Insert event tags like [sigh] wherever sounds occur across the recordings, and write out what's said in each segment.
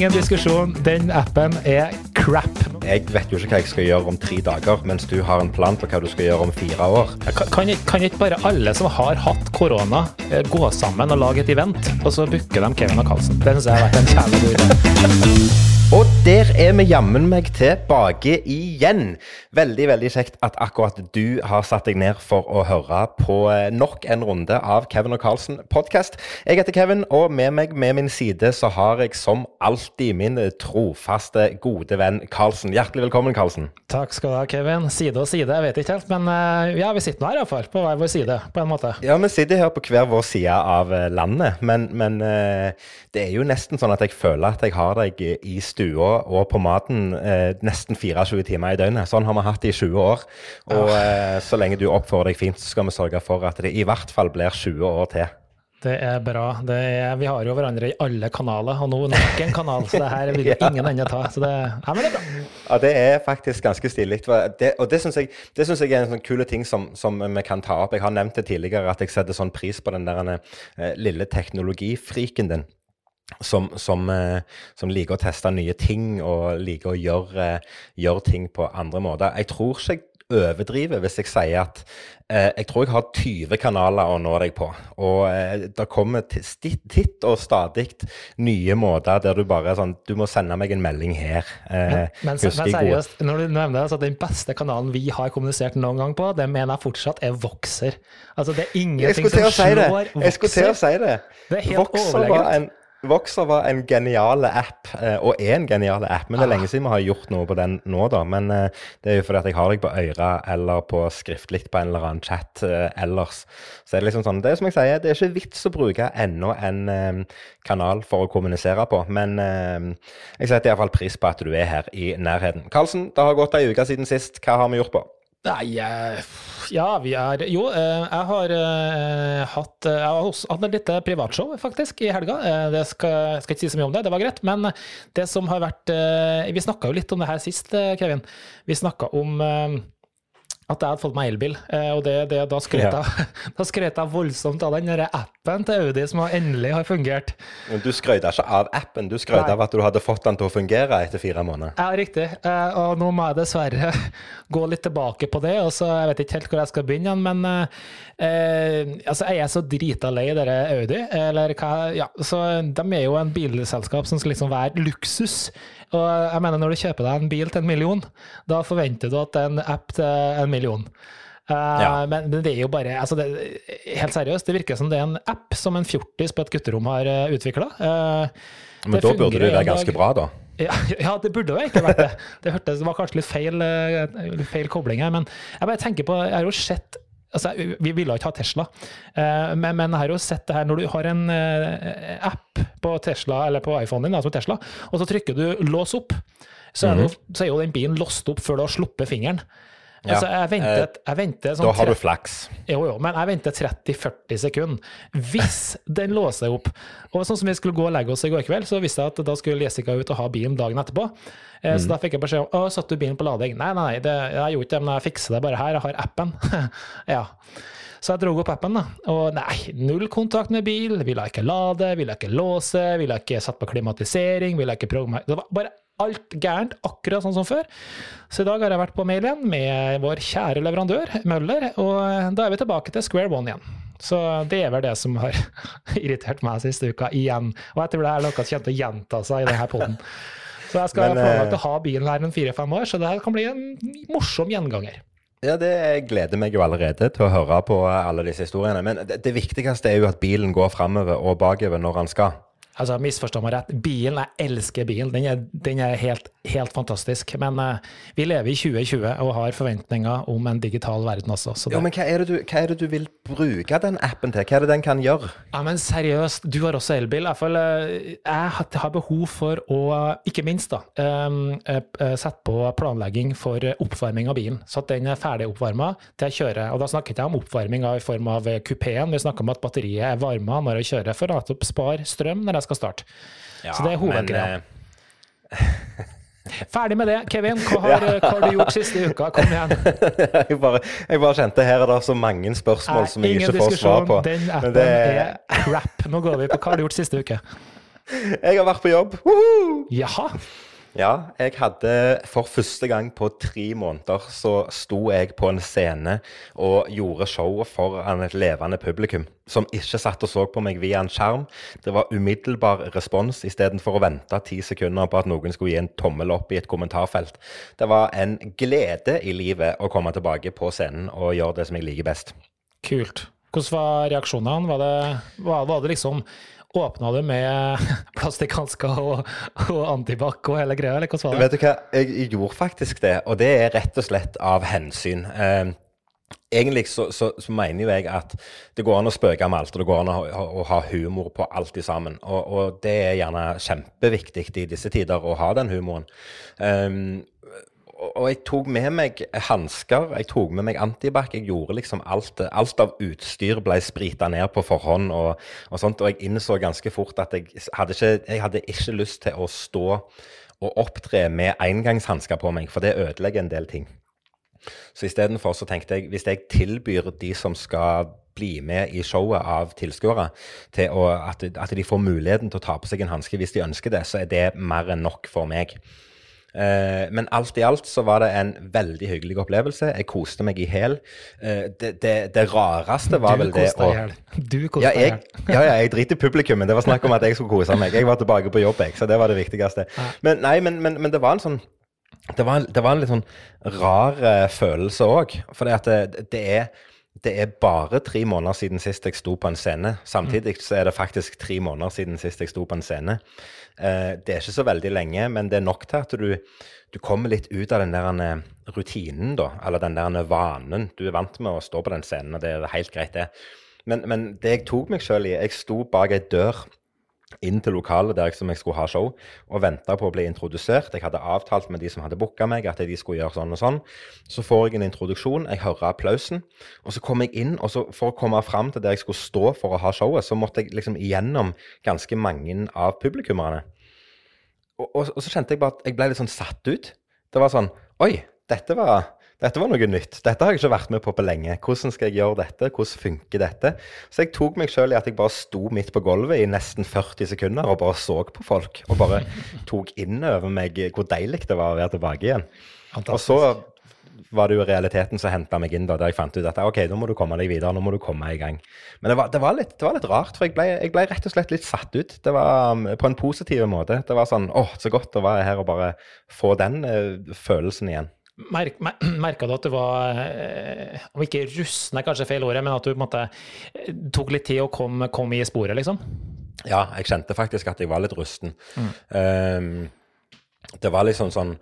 ingen diskusjon. Den appen er crap. Jeg vet jo ikke hva jeg skal gjøre om tre dager, mens du har en plan for hva du skal gjøre om fire år. Kan, kan, ikke- bare alle som har hatt korona, eh, gå sammen og lage et event, og så booke dem Kevin og Carlsen? Det syns jeg har vært en kjærlig idé. Og der er vi jammen meg tilbake igjen. Veldig veldig kjekt at akkurat du har satt deg ned for å høre på eh, nok en runde av Kevin og Carlsen podkast. Jeg heter Kevin, og med meg med min side så har jeg som alltid min trofaste, gode venn Carlsen. Hjertelig velkommen, Carlsen. Takk skal du ha, Kevin. Side og side, jeg vet ikke helt, men eh, ja, vi sitter nå her iallfall, på hver vår side, på en måte. Ja, vi sitter her på hver vår side av eh, landet, men, men det er jo nesten sånn at jeg føler at jeg har deg i stua og på maten eh, nesten 24 timer i døgnet. Sånn har vi hatt det i 20 år. Og eh, så lenge du oppfører deg fint, så skal vi sørge for at det i hvert fall blir 20 år til. Det er bra. Det er, vi har jo hverandre i alle kanaler, og nå nok en kanal, så det her vil [laughs] jo ingen ende ta. Så det, ja, men det er bra. Ja, det er faktisk ganske stilig. Og det syns jeg, jeg er en sånn kule ting som, som vi kan ta opp. Jeg har nevnt det tidligere at jeg setter sånn pris på den der eh, lille teknologifriken din. Som, som, eh, som liker å teste nye ting og liker å gjøre, eh, gjøre ting på andre måter. Jeg tror ikke jeg overdriver hvis jeg sier at eh, jeg tror jeg har 20 kanaler å nå deg på. Og eh, det kommer titt, og stadig nye måter der du bare er sånn Du må sende meg en melding her. Eh, Men, men, men seriøst, når du nevner det, så den beste kanalen vi har kommunisert noen gang på, det mener jeg fortsatt er Voxer. Altså det er ingenting som slår si det. Jeg skulle til å si det. Det er helt overlegent. Voxer var en genial app, eh, og er en genial app. Men det er Ah. lenge siden vi har gjort noe på den nå, da. Men eh, det er jo fordi at jeg har deg på øra eller på skriftlig på en eller annen chat eh, ellers. Så er det liksom sånn, det er som jeg sier, det er ikke vits å bruke enda en kanal for å kommunisere på. Men jeg setter iallfall pris på at du er her i nærheten. Karlsen, det har gått ei uke siden sist. Hva har vi gjort på? Nei, eh, ja, vi er Jo, eh, jeg har eh, hatt Jeg har hatt et lite privatshow, faktisk, i helga. Det skal, skal ikke si så mye om det, det var greit. Men det som har vært Vi snakka jo litt om det her sist, Kevin. Vi snakka om at jeg hadde fått meg elbil, eh, og det, det, da skrøt [laughs] jeg voldsomt av den appen til Audi som har endelig har fungert. Men Du skrøt ikke av appen, du skrøt av at du hadde fått den til å fungere etter fire måneder. Ja, riktig. Eh, Og nå må jeg dessverre [laughs] gå litt tilbake på det. og så Jeg vet ikke helt hvor jeg skal begynne, men eh, eh, altså, jeg er så drita lei dere Audi. Eller hva Ja, så de er jo en bilselskap som skal liksom være luksus. Og jeg mener, når du kjøper deg en bil til en million, da forventer du at en app til en million. Eh, Ja. men, det er jo bare altså det, Helt seriøst, det virker som det er en app som en fjortis på et gutterom har uh, utvikla. Men da burde det være ganske bra, da. [laughs] Ja, ja, det burde jo egentlig vært det. Det hørtes, det var kanskje litt feil, eh, feil kobling her, men jeg bare tenker på Jeg har jo sett altså, Vi ville ikke ha Tesla, eh, men, men jeg har jo sett det her når du har en eh, app på Tesla, eller på iPhonen din, altså Tesla, og så trykker du 'lås opp', så er, det, jo- så er jo den bilen låst opp før du har sluppet fingeren. Ja, Altså, jeg venter, jeg venter sånn Da har du 30 flaks. jo, jo, men jeg venter 30-40 sekunder. Hvis [laughs] den låser opp Og sånn som vi skulle gå og legge oss i går kveld, så visste jeg at da skulle Jessica ut og ha bilen dagen etterpå. Eh, Så da fikk jeg beskjed om å, satte du bilen på lading? Nei, nei, nei, det, jeg gjorde ikke det, men jeg fikser det bare her. Jeg har appen. [laughs] ja. Så jeg dro opp appen, da. Og nei, null kontakt med bil. Ville ikke lade, ville ikke låse, ville ikke satt på klimatisering, ville ikke programmere Det var bare alt gærent, akkurat sånn som før. Så i dag har jeg vært på mail igjen med vår kjære leverandør, Møller, og da er vi tilbake til square one igjen. Så det er vel det som har [laughs] irritert meg siste uka, igjen. Og jeg tror det er noe som kommer til å gjenta seg i denne poden. Så jeg skal Men, planlagt eh, å ha bilen her om fire-fem år, så det her kan bli en morsom gjenganger. Ja, det gleder meg jo allerede til å høre på alle disse historiene. Men det, det viktigste er jo at bilen går framover og bakover når han skal. Altså, misforstå meg rett. Bilen, jeg elsker bilen. Den er, den er helt, helt fantastisk. Men uh, vi lever i 2020 og har forventninger om en digital verden også. Så det, Ja, men hva er, du, hva er det du vil bruke den appen til? Hva er det den kan gjøre? Ja, men seriøst, du har også elbil. Føler eh, jeg har- behov for å, ikke minst, da, um, sette på planlegging for oppvarming av bilen. Så at den er ferdig oppvarma til jeg kjører. Og da snakker ikke jeg om oppvarming i form av kupeen, vi snakker om at batteriet er varma når jeg kjører, for å spare strøm når jeg skal starte. så det er hovedgreia. Men, eh, [laughs] Ferdig med det. Kevin, hva har, hva har du gjort siste uka? Kom igjen. [laughs] jeg, bare, jeg bare kjente her er det så mange spørsmål som jeg ikke får svar på. Den Men appen det, er crap. Nå går vi på hva har du gjort siste uke. [laughs] Jeg har vært på jobb. Woohoo! Jaha. Ja, jeg hadde for første gang på tre måneder så sto jeg på en scene og gjorde showet foran et levende publikum som ikke satt og så på meg via en skjerm. Det var umiddelbar respons istedenfor å vente ti sekunder på at noen skulle gi en tommel opp i et kommentarfelt. Det var en glede i livet å komme tilbake på scenen og gjøre det som jeg liker best. Kult. Hvordan var reaksjonene? Var det, var, det liksom Åpna du med [laughs] plastikkhansker og, og antibac og hele greia, eller hvordan var det? Vet du hva, jeg gjorde faktisk det, og det er rett og slett av hensyn. Eh, egentlig så, så, så, mener jo jeg at det går an å spøke med alt, og det går an å, å, å ha humor på alt i sammen. Og, og, det er gjerne kjempeviktig i disse tider å ha den humoren. Um, og jeg tok med meg hansker, jeg tok med meg antibac. Jeg gjorde liksom alt. Alt av utstyr ble sprita ned på forhånd og, og, sånt. Og jeg innså ganske fort at jeg hadde, ikke, jeg hadde ikke lyst til å stå og opptre med engangshansker på meg, for det ødelegger en del ting. Så istedenfor så tenkte jeg hvis jeg tilbyr de som skal bli med i showet av tilskuere, til at, at de får muligheten til å ta på seg en hanske hvis de ønsker det, så er det mer enn nok for meg. Eh, men alt i alt så var det en veldig hyggelig opplevelse. Jeg koste meg i hæl. Eh, det, det, det, rareste var du vel det å Du koste ja, jeg, [laughs] ja, ja, jeg driter i publikummet. Det var snakk om at jeg skulle kose meg. Jeg var tilbake på jobb, jeg, så det var det viktigste. Men nei, men, men, men det var en sånn det var, det var en litt sånn rar uh, følelse òg. For det, det, er, det er bare tre måneder siden sist jeg sto på en scene. Samtidig så er det faktisk tre måneder siden sist jeg sto på en scene. Eh, det er ikke så veldig lenge, men det er nok til at du, du kommer litt ut av den der eh, rutinen, da. Eller den der vanen. Du er vant med å stå på den scenen, og det er helt greit, det. Men, men det jeg tok meg sjøl i Jeg sto bak ei dør inn til lokalet der jeg, skulle ha show, og venta på å bli introdusert. Jeg hadde avtalt med de som hadde booka meg, at de skulle gjøre sånn og sånn. Så får jeg en introduksjon, jeg hører applausen, og så kommer jeg inn, og så for å komme fram til der jeg skulle stå for å ha showet, så måtte jeg liksom igjennom ganske mange av publikummerne. Og, og, og så kjente jeg bare at jeg ble litt sånn satt ut. Det var sånn Oi, dette var dette var noe nytt. Dette har jeg ikke vært med på på lenge. Hvordan skal jeg gjøre dette? Hvordan funker dette? Så jeg tok meg sjøl i at jeg bare sto midt på gulvet i nesten 40 sekunder og bare så på folk. Og bare [laughs] tok inn over meg hvor deilig det var å være tilbake igjen. Fantastisk. Og så var det jo realiteten som henta meg inn da, der jeg fant ut at ok, nå må du komme deg videre, nå må du komme i gang. Men det var, det var, litt, det var litt, rart, for jeg ble, jeg ble, rett og slett litt satt ut. Det var um, på en positiv måte. Det var sånn åh, så godt å være her og bare få den uh, følelsen igjen. Merk, [clears throat] merka du at du var, eh, om ikke rustne, kanskje feil året, men at du på en måte eh, tok litt tid å komme, kom, i sporet, liksom? Ja, jeg kjente faktisk at jeg var litt rusten. Mm. Um, det var liksom sånn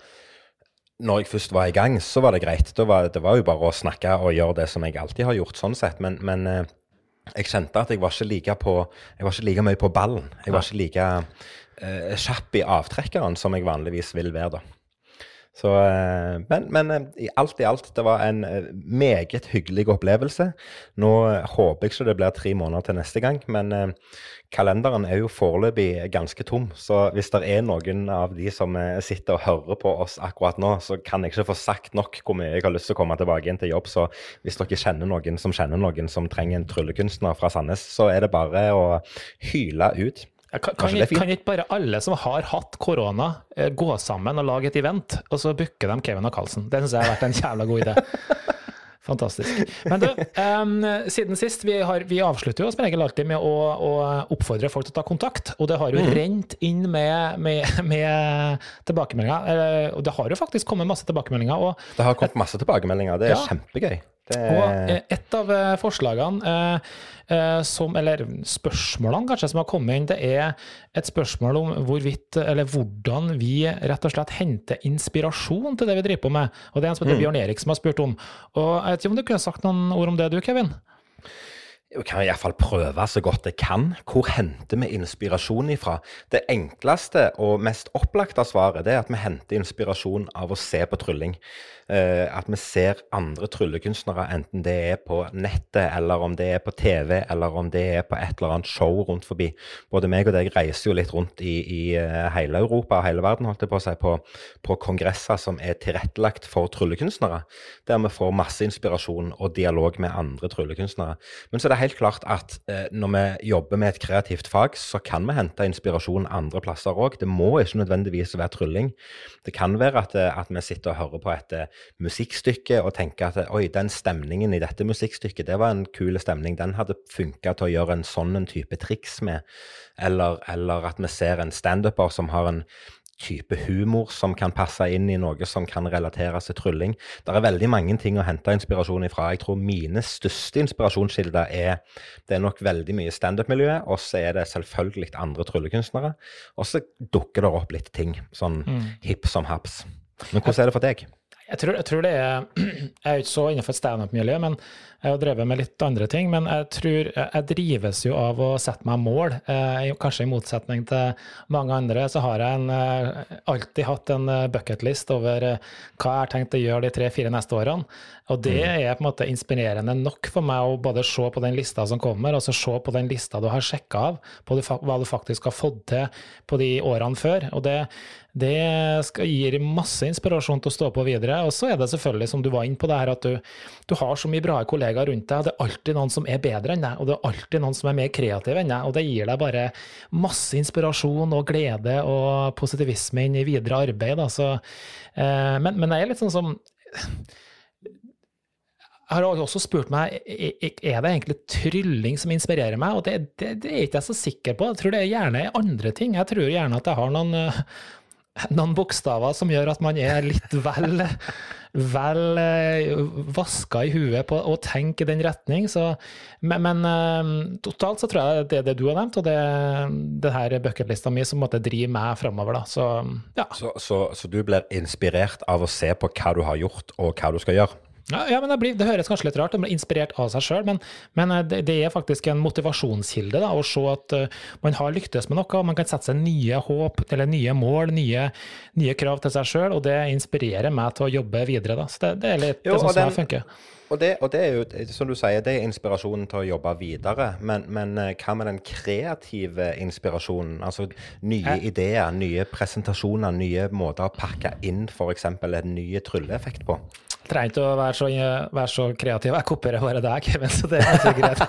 Når jeg først var i gang, så var det greit. Det var, det var jo bare å snakke og gjøre det som jeg alltid har gjort, sånn sett. Men, men uh, jeg kjente at jeg var ikke like på Jeg var ikke like mye på ballen. Jeg var ikke like uh, kjapp i avtrekkeren som jeg vanligvis vil være, da. Så, eh, men, men, eh, alt i alt, det var en eh, meget hyggelig opplevelse. Nå håper jeg ikke det blir tre måneder til neste gang, men kalenderen er jo foreløpig ganske tom. Så hvis det er noen av de som sitter og hører på oss akkurat nå, så kan jeg ikke få sagt nok hvor mye jeg har lyst til å komme tilbake igjen til jobb. Så hvis dere kjenner noen som kjenner noen som trenger en tryllekunstner fra Sandnes, så er det bare å hyle ut. Kan, kan, kan, ikke bare alle som har hatt korona, eh, gå sammen og lage et event, og så booker de Kevin og Carlsen? Det syns jeg har vært en jævla god idé. [laughs] Fantastisk. Men du, um, siden sist, vi, har, vi, avslutter jo som regel alltid med å, å, oppfordre folk til å ta kontakt, og det har jo mm. rent inn med, med, med tilbakemeldinger. Og det har jo faktisk kommet masse tilbakemeldinger. Det har kommet masse tilbakemeldinger, det er ja. kjempegøy. Det... Og eh, et av eh, forslagene, eh, som, eller spørsmålene kanskje som har kommet inn, det er et spørsmål om hvorvidt, eller hvordan vi rett og slett henter inspirasjon til det vi driver på med. Og det er en som heter mm. Bjørn Erik som har spurt om. Og jeg vet ikke om du kunne sagt noen ord om det du, Kevin? Jeg kan iallfall prøve så godt jeg kan. Hvor henter vi inspirasjon ifra? Det enkleste og mest opplagte svaret er at vi henter inspirasjon av å se på trylling. Eh, at vi ser andre tryllekunstnere, enten det er på nettet, eller om det er på TV, eller om det er på et eller annet show rundt forbi. Både meg og deg reiser jo litt rundt i, i eh, hele Europa og hele verden, holdt jeg på å si, på, på kongresser som er tilrettelagt for tryllekunstnere. Der vi får masse inspirasjon og dialog med andre tryllekunstnere. Men så er det helt klart at eh, når vi jobber med et kreativt fag, så kan vi hente inspirasjon andre plasser òg. Det må ikke nødvendigvis være trylling. Det kan være at, eh, at vi sitter og hører på et uh, musikkstykke og tenker at oi, den stemningen i dette musikkstykket, det var en kul stemning. Den hadde funka til å gjøre en sånn type triks med. Eller, eller at vi ser en standuper som har en type humor som kan passe inn i noe som kan relateres til trylling. Det er veldig mange ting å hente inspirasjon ifra. Jeg tror mine største inspirasjonskilder er det er nok veldig mye standup-miljøet, og så er det selvfølgelig andre tryllekunstnere. Og så dukker det opp litt ting, sånn mm. hipp som haps. Men hvordan er det for deg? Jeg tror, jeg tror det er [clears throat] Jeg er ikke så innenfor standup-miljø, men jeg har drevet med litt andre ting, men jeg tror jeg drives jo av å sette meg mål. Eh, kanskje i motsetning til mange andre, så har jeg en, eh, alltid hatt en eh, bucketlist over hva jeg har tenkt å gjøre de tre-fire neste årene. Og det mm. er på en måte inspirerende nok for meg å både se på den lista som kommer, og så se på den lista du har sjekka av, på hva du faktisk har fått til på de årene før. Og det, det skal, gir masse inspirasjon til å stå på videre. Og så er det selvfølgelig, som du var inne på, det her at du, du har så mye bra kollegaer kollegaer rundt deg. Det er alltid noen som er bedre enn deg, og det er alltid noen som er mer kreative enn deg. Og det gir deg bare masse inspirasjon og glede og positivisme inn i videre arbeid. Så, eh, men, men, det er litt sånn som jeg har også spurt meg er det egentlig trylling som inspirerer meg, og det, det, det er ikke jeg så sikker på. Jeg tror det er gjerne andre ting. Jeg tror gjerne at jeg har noen, noen bokstaver som gjør at man er litt vel vel eh, vaska i huet på å tenke i den retning. Så, men, men, eh, totalt så tror jeg det er det du har nevnt, og det, det her bucketlista mi som måtte drive meg framover. Så, ja. så, så, så du blir inspirert av å se på hva du har gjort, og hva du skal gjøre? Ja, ja men det, blir, det, høres kanskje litt rart ut, inspirert av seg sjøl, men, men eh, det, det, er faktisk en motivasjonskilde da, å se at uh, man har lyktes med noe. og Man kan sette seg nye håp, eller nye mål, nye, nye krav til seg sjøl, og det inspirerer meg til å jobbe videre. Da. Så det, det er litt jo, det sånn som det funker. Og det, og det, er jo, som du sier, det er inspirasjonen til å jobbe videre. Men, men eh, hva med den kreative inspirasjonen? Altså nye Hæ? ideer, nye presentasjoner, nye måter å pakke inn f.eks. en ny trylleeffekt på? Jeg trenger ikke å være så, være så, kreativ. Jeg kopierer bare deg, Kevin, så det er ikke greit.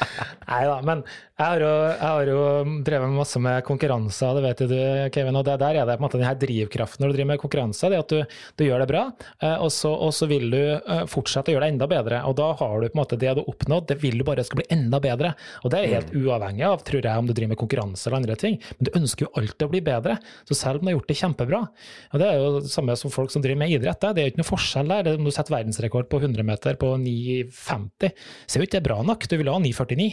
[laughs] Nei da, men har, jo, jeg har, jo, drevet masse med konkurranser, det vet du, Kevin. Og det der er det på en måte denne drivkraften når du driver med konkurranse, det at du, du gjør det bra, eh, og så, og så, vil du eh, fortsette å gjøre det enda bedre. Og da har du på en måte det du har oppnådd, det vil du bare skal bli enda bedre. Og det er helt mm. uavhengig av, tror jeg, om du driver med konkurranse eller andre ting. Men du ønsker jo alltid å bli bedre. Så selv om du har gjort det kjempebra, og det er jo det samme som folk som driver med idrett, det er jo ikke noe forskjell der. Om du setter verdensrekord på 100 meter på 9,50, så er jo ikke det bra nok. Du vil ha 9,49.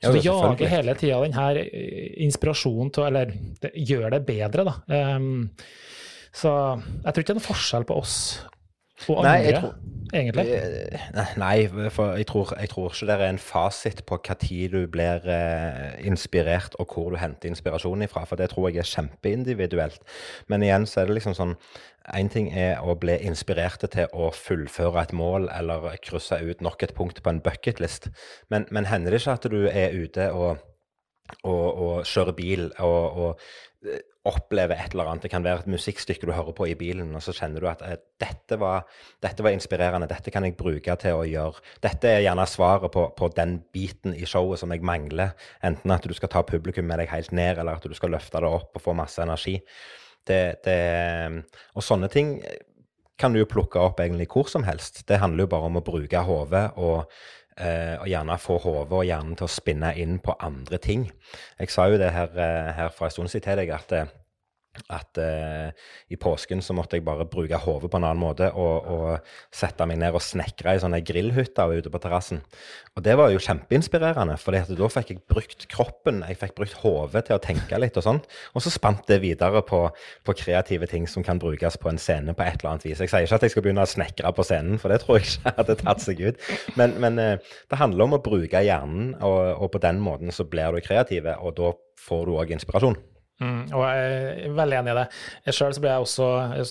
Så du jager hele tida den her eh, inspirasjonen til Eller det, gjør det bedre, da. Um, så jeg tror ikke det er noen forskjell på oss nei, tror, egentlig. Eh, nei, for jeg tror, jeg tror, ikke det er en fasit på hva tid du blir eh, inspirert, og hvor du henter inspirasjon ifra. For det tror jeg er kjempeindividuelt. Men igjen så er det liksom sånn Én ting er å bli inspirert til å fullføre et mål eller krysse ut nok et punkt på en bucketlist, men, men hender det ikke at du er ute og, og, og kjører bil og, og opplever et eller annet. Det kan være et musikkstykke du hører på i bilen, og så kjenner du at eh, dette, var, dette, var, inspirerende, dette kan jeg bruke til å gjøre Dette er gjerne svaret på, på, den biten i showet som jeg mangler. Enten at du skal ta publikum med deg helt ned, eller at du skal løfte det opp og få masse energi. Det, det, og sånne ting kan du jo plukke opp egentlig hvor som helst. Det handler jo bare om å bruke hodet og, og, gjerne få hodet og hjernen til å spinne inn på andre ting. Jeg sa jo det her, eh, her for en stund siden til deg at eh, at eh, i påsken så måtte jeg bare bruke hodet på en annen måte og, og sette meg ned og snekre i sånne grillhytter ute på terrassen. Og det var jo kjempeinspirerende, for da fikk jeg brukt kroppen, jeg fikk brukt hodet til å tenke litt og sånt. Og så spant det videre på, på, kreative ting som kan brukes på en scene på et eller annet vis. Jeg sier ikke at jeg skal begynne å snekre på scenen, for det tror jeg ikke hadde tatt seg ut. Men, men eh, det handler om å bruke hjernen, og, og på den måten så blir du kreativ, og da får du òg inspirasjon. Mm, og jeg er veldig enig i det. Sjøl ble jeg også,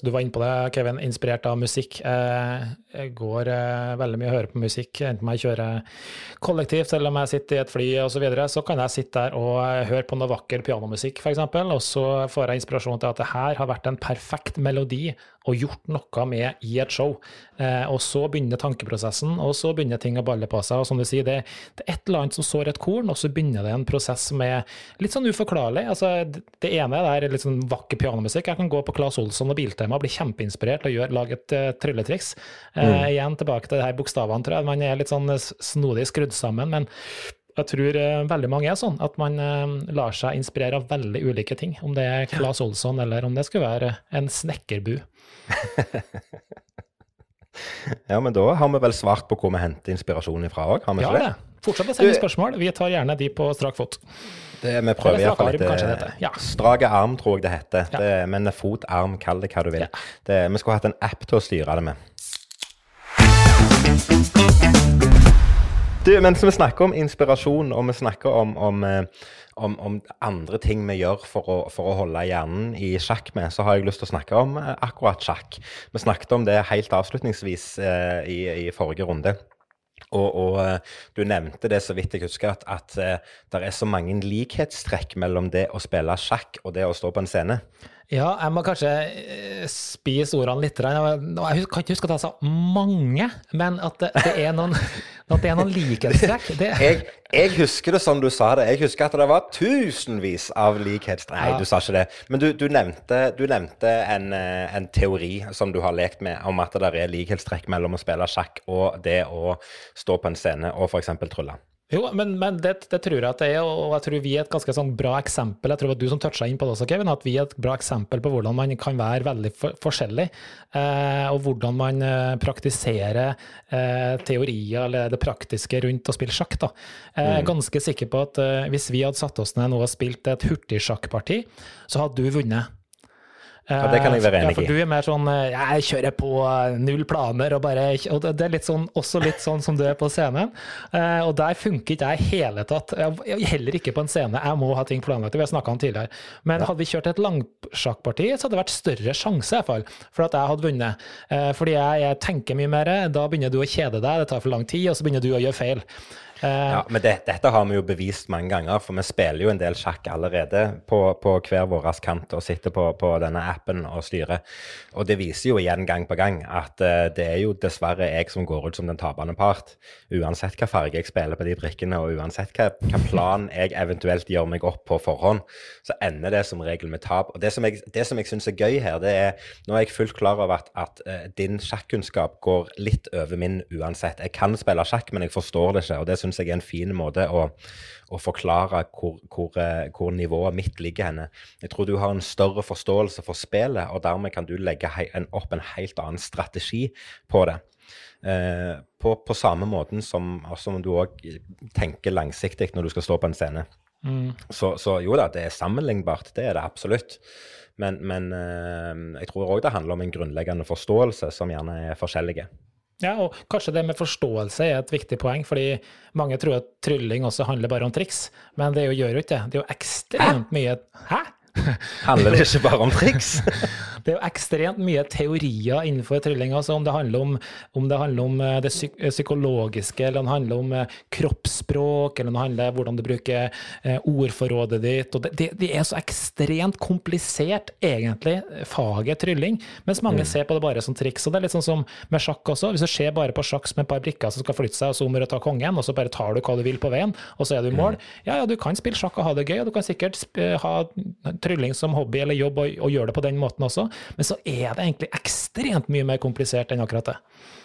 du var inne på det, Kevin, inspirert av musikk. Jeg går eh, veldig mye og hører på musikk, enten om jeg kjører kollektivt eller om jeg sitter i et fly osv. Så, videre, så kan jeg sitte der og høre på noe vakker pianomusikk, f.eks., og så får jeg inspirasjon til at det her har vært en perfekt melodi og gjort noe med i et show. Eh, og så begynner tankeprosessen, og så begynner ting å balle på seg. Og som du sier, det, det er et eller annet som sår et korn, og så begynner det en prosess som er litt sånn uforklarlig. Altså, det ene er litt sånn vakker pianomusikk. Jeg kan gå på Claes Olsson og Biltema og bli kjempeinspirert og gjøre, lage et uh, trylletriks. Eh, mm. igjen tilbake til de her bokstavene, tror jeg. Man er litt sånn snodig skrudd sammen. men jeg tror uh, veldig mange er sånn, at man uh, lar seg inspirere av veldig ulike ting. Om det er Claes Olsson, eller om det skulle være en snekkerbu. [laughs] ja, men da har vi vel svart på hvor vi henter inspirasjon ifra òg, har vi ikke ja, det? Fortsett å sende spørsmål. Vi tar gjerne de på strak fot. Det, vi prøver iallfall litt ja. Strake arm, tror jeg det heter. Ja. Det, men fot, arm, kall det hva du vil. Ja. Det, vi skulle hatt en app til å styre det med. Du, mens vi snakker om inspirasjon, og vi snakker om, om, eh, om, om andre ting vi gjør for å, for å, holde hjernen i sjakk med, så har jeg lyst til å snakke om eh, akkurat sjakk. Vi snakket om det helt avslutningsvis eh, i, i, forrige runde. Og, og, eh, du nevnte det så vidt jeg husker, at, at det er så mange likhetstrekk mellom det å spille sjakk og det å stå på en scene. Ja, jeg må kanskje eh, spise ordene litt. Jeg kan ikke huske at jeg sa mange, men at det, det er noen, [laughs] at det er noen likhetstrekk. [laughs] Jeg, jeg, husker det som du sa det. Jeg husker at det var tusenvis av likhetstrekk. Nei, ja. du sa ikke det. Men du, du nevnte, du nevnte en, eh, en, teori som du har lekt med, om at det er likhetstrekk mellom å spille sjakk og det å stå på en scene og f.eks. trylle. Jo, men, men det, det, tror jeg at det er, og jeg tror vi er et ganske sånn bra eksempel. Jeg tror det var du som toucha inn på det også, Kevin, at vi er et bra eksempel på hvordan man kan være veldig for, forskjellig. Eh, og hvordan man eh, praktiserer eh, teorier eller det praktiske rundt å spille sjakk. da. Jeg er mm. ganske sikker på at eh, hvis vi hadde satt oss ned nå og spilt et hurtigsjakkparti, så hadde du vunnet. Ja, det kan jeg være enig i. Ja, for du er mer sånn eh, jeg kjører på eh, null planer og bare Og det er litt sånn, også litt sånn som du er på scenen. Eh, og der funker ikke jeg i hele tatt. Heller ikke på en scene. Jeg må ha ting planlagt. Vi har snakka om tidligere. Men hadde vi kjørt et langsjakkparti, så hadde det vært større sjanse, i hvert fall, for at jeg hadde vunnet. Fordi jeg, jeg tenker mye mer. Da begynner du å kjede deg, det tar for lang tid, og så begynner du å gjøre feil. Eh, ja, men det, dette har vi jo bevist mange ganger, for vi spiller jo en del sjakk allerede på, på hver vår kant og sitter på, på, denne appen og styrer. Og det viser jo igjen gang på gang at uh, det er jo dessverre jeg som går ut som den tapende part. Uansett hva farge jeg spiller på de brikkene, og uansett hva, hva plan jeg eventuelt gjør meg opp på forhånd, så ender det som regel med tap. Og det som jeg, det jeg syns er gøy her, det er Nå er jeg fullt klar over at, at uh, din sjakkunnskap går litt over min uansett. Jeg kan spille sjakk, men jeg forstår det ikke. og det synes syns jeg er en fin måte å, å forklare hvor, hvor, eh, hvor, nivået mitt ligger henne. Jeg tror du har en større forståelse for spillet, og dermed kan du legge en, opp en helt annen strategi på det. Eh, på, på, samme måten som, som du òg tenker langsiktig når du skal stå på en scene. Mm. Så, så, jo da, det er sammenlignbart, det er det absolutt. Men, men eh, jeg tror òg det handler om en grunnleggende forståelse som gjerne er forskjellige. Ja, og kanskje det med forståelse er et viktig poeng, fordi mange tror at trylling også handler bare om triks, men det gjør jo ikke det. Det er jo ekstremt mye Hæ? Handler det ikke bare om [laughs] triks? Det er jo ekstremt mye teorier innenfor trylling. Altså om det handler om, om, det, handler om eh, det eh, psykologiske, eller om det handler om eh, kroppsspråk, eller om det handler om hvordan du bruker ordforrådet ditt. Det, det er så ekstremt komplisert, egentlig, faget trylling. Mens mange mm. ser på det bare som triks. og Det er litt sånn som med sjakk også. Hvis du ser bare på sjakk som et par brikker som skal flytte seg, og så om å ta kongen, og så bare tar du hva du vil på veien, og så er du i mål. Mm. Ja, ja, du kan spille sjakk og ha det gøy, og du kan sikkert ha trylling som hobby eller jobb og, og gjøre det på den måten også, men så er det egentlig ekstremt mye mer komplisert enn akkurat det.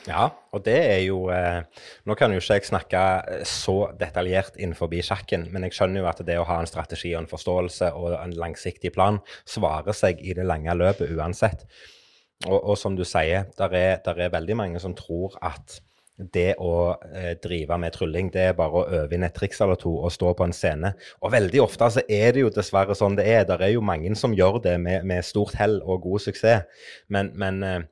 Ja, og det er jo eh, Nå kan jo ikke jeg snakke eh, så detaljert innenfor sjakken, men jeg skjønner jo at det å ha en strategi og en forståelse og en langsiktig plan svarer seg i det lange løpet uansett. Og, og som du sier, der er, der er veldig mange som tror at det å eh, drive med trylling, det er bare å øve inn et triks eller to og stå på en scene. Og veldig ofte så er det jo dessverre sånn det er. Det er jo mange som gjør det med, med stort hell og god suksess. Men, men eh,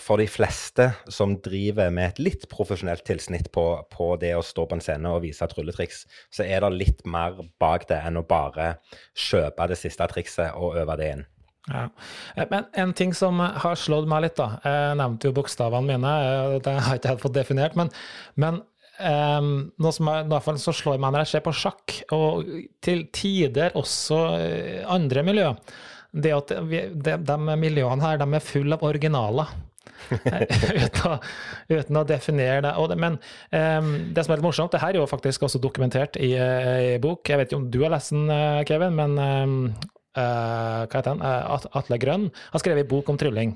for de fleste som driver med et litt profesjonelt tilsnitt på, på, det å stå på en scene og vise trylletriks, så er det litt mer bak det enn å bare kjøpe det siste trikset og øve det inn. Ja. Eh, men en ting som har slått meg litt, da. Jeg nevnte jo bokstavene mine, eh, det har jeg ikke helt fått definert. Men, men um, noe som er, i hvert fall så slår meg når jeg ser på sjakk, og til tider også andre miljøer, det at vi, de, de miljøene her, de er fulle av originaler. [laughs] uten, å, uten, å, definere det. det men um, det som er litt morsomt, det her er jo faktisk også dokumentert i, i bok. Jeg vet ikke om du har lest den, Kevin, men um, hva heter han? Uh, Atle Grønn har skrevet en bok om trylling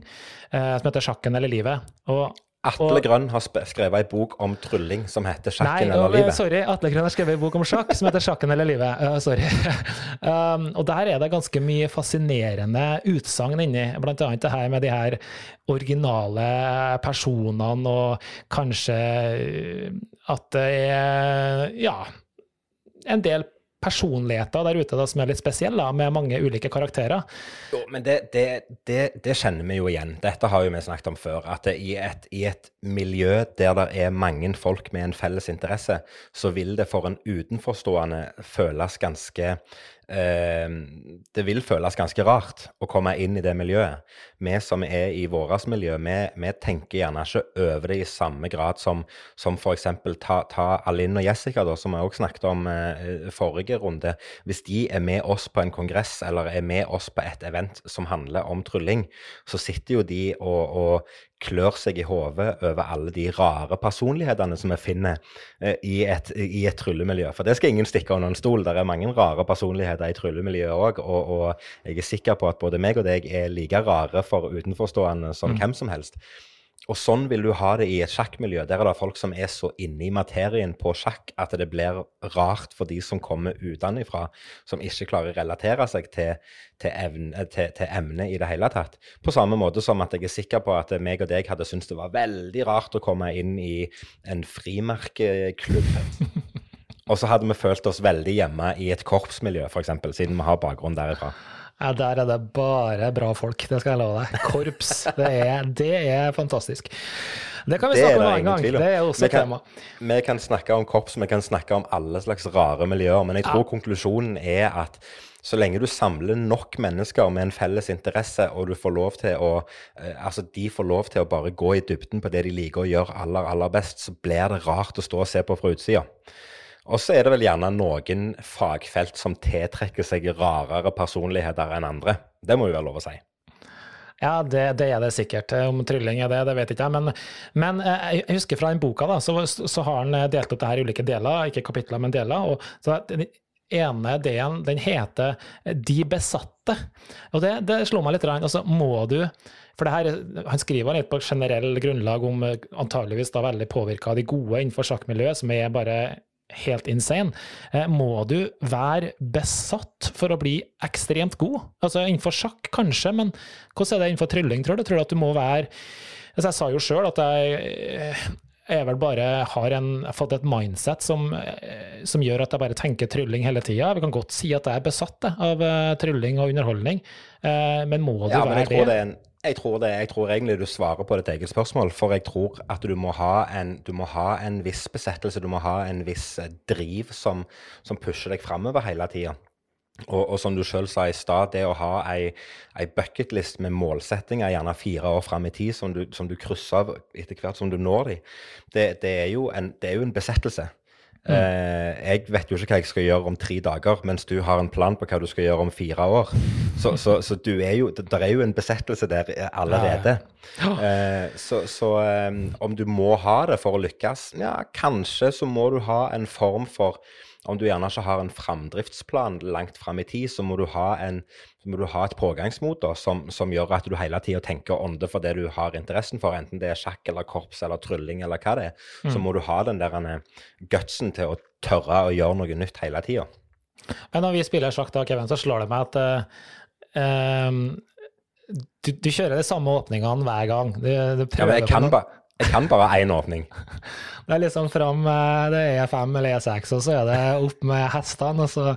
uh, som heter 'Sjakken eller livet'. Og Atle og, Grønn har skrevet en bok om trylling som heter 'Sjakken nei, eller livet'. Sorry, Atle Grønn har skrevet en bok om sjakk som heter 'Sjakken eller livet'. Uh, sorry. [laughs] um, og der er det ganske mye fascinerende utsagn inni, blant annet det her med de her originale personene, og kanskje at det er ja, en del personligheter der ute da, som er litt spesielle, med mange ulike karakterer. Jo, men det, det, det, det, kjenner vi jo igjen. Dette har jo vi snakket om før. At i et, i et, miljø der det er mange folk med en felles interesse, så vil det for en utenforstående føles ganske eh, det vil føles ganske rart å komme inn i det miljøet. Vi som er i vårt miljø, vi, vi, tenker gjerne ikke over det i samme grad som, som f.eks. ta, ta Alinn og Jessica, da, som vi også snakket om eh, forrige runde. Hvis de er med oss på en kongress eller er med oss på et event som handler om trylling, så sitter jo de og, og klør seg i hodet over alle de rare personlighetene som vi finner eh, i, et, i, et, tryllemiljø. For det skal ingen stikke under en stol. Det er mange rare personligheter i tryllemiljøet òg. Og, og, jeg er sikker på at både meg og deg er like rare for utenforstående som mm. hvem som helst. Og sånn vil du ha det i et sjakkmiljø. Der er det folk som er så inne i materien på sjakk at det blir rart for de som kommer utenfra, som ikke klarer å relatere seg til, til, evne, til, til emnet i det hele tatt. På samme måte som at jeg er sikker på at meg og deg hadde syntes det var veldig rart å komme inn i en frimerkeklubb. [laughs] Og så hadde vi følt oss veldig hjemme i et korpsmiljø, f.eks., siden vi har bakgrunn derifra. Ja, Der er det bare bra folk, det skal jeg love deg. Korps, det er, det er fantastisk. Det kan vi snakke om en gang. Det er også et tema. Vi kan snakke om korps, vi kan snakke om alle slags rare miljøer. Men jeg tror ja. konklusjonen er at så lenge du samler nok mennesker med en felles interesse, og du får lov til å eh, Altså, de får lov til å bare gå i dybden på det de liker å gjøre aller, aller best, så blir det rart å stå og se på fra utsida. Og så er det vel gjerne noen fagfelt som tiltrekker seg rarere personligheter enn andre. Det må jo være lov å si. Ja, det, det, er det sikkert. Om trylling er det, det vet ikke jeg. Men, men eh, jeg husker fra den boka, da, så, så, har han delt opp det her i ulike deler, ikke kapitler, men deler. og så Den ene delen den heter 'De besatte'. Og det, det slo meg litt. Altså, må du for det her, Han skriver litt på generell grunnlag om antageligvis da veldig påvirka av de gode innenfor sjakkmiljøet, som er bare helt insane. Eh, må du være besatt for å bli ekstremt god? Altså Innenfor sjakk kanskje, men hvordan er det innenfor trylling, tror du? Tror du at du må være altså Jeg sa jo sjøl at jeg, eh, jeg vel bare har en, jeg har fått et mindset som, eh, som, gjør at jeg bare tenker trylling hele tida. Vi kan godt si at jeg er besatt av trylling og underholdning, men må du ja, være det? Jeg tror, det, jeg tror egentlig du svarer på ditt eget spørsmål. For jeg tror at du må ha en, må ha en viss besettelse, du må ha en viss eh, driv som, som pusher deg framover hele tida. Og, og, som du sjøl sa i stad, det å ha ei, ei bucketlist med målsettinger gjerne fire år fram i tid, som du, som du krysser av etter hvert som du når dem, det, det, det er jo en besettelse. Mm. Eh, jeg vet jo ikke hva jeg skal gjøre om tre dager, mens du har en plan på hva du skal gjøre om fire år. Så, så, så du er jo, det er jo en besettelse der allerede. Ja. Eh, så, så eh, om du må ha det for å lykkes, ja, kanskje så må du ha en form for om du gjerne ikke har en framdriftsplan langt fram i tid, så må du ha, en, må du ha et pågangsmot som, som, gjør at du hele tida tenker ånde for det du har interessen for, enten det er sjakk eller korps eller trylling eller hva det er. Mm. Så må du ha den der gutsen til å tørre å gjøre noe nytt hele tida. Men når vi spiller sjakk, da, Kevin, så slår det meg at uh, um, du, du, kjører de samme åpningene hver gang. Du, du ja, men jeg kan, ba, jeg kan bare én åpning. Det er liksom fram det er E5 eller E6, og så er det opp med hestene, og så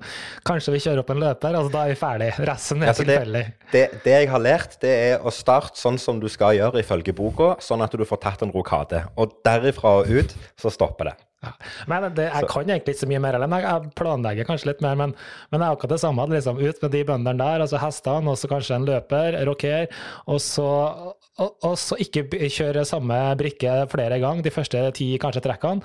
kanskje vi kjører opp en løper, og da er vi ferdig. Resten er altså tilfeldig. Det, det, det, jeg har lært, det er å starte sånn som du skal gjøre ifølge boka, sånn at du får tatt en rokade. Og derifra og ut så stopper det. Ja. Men det, jeg kan egentlig ikke så mye mer eller Jeg planlegger kanskje litt mer, men, men det er akkurat det samme. Liksom, ut med de bøndene der, altså hestene, og så kanskje en løper, rocker, og så, og, og så ikke kjøre samme brikke flere ganger, de første ti kanskje trekkene.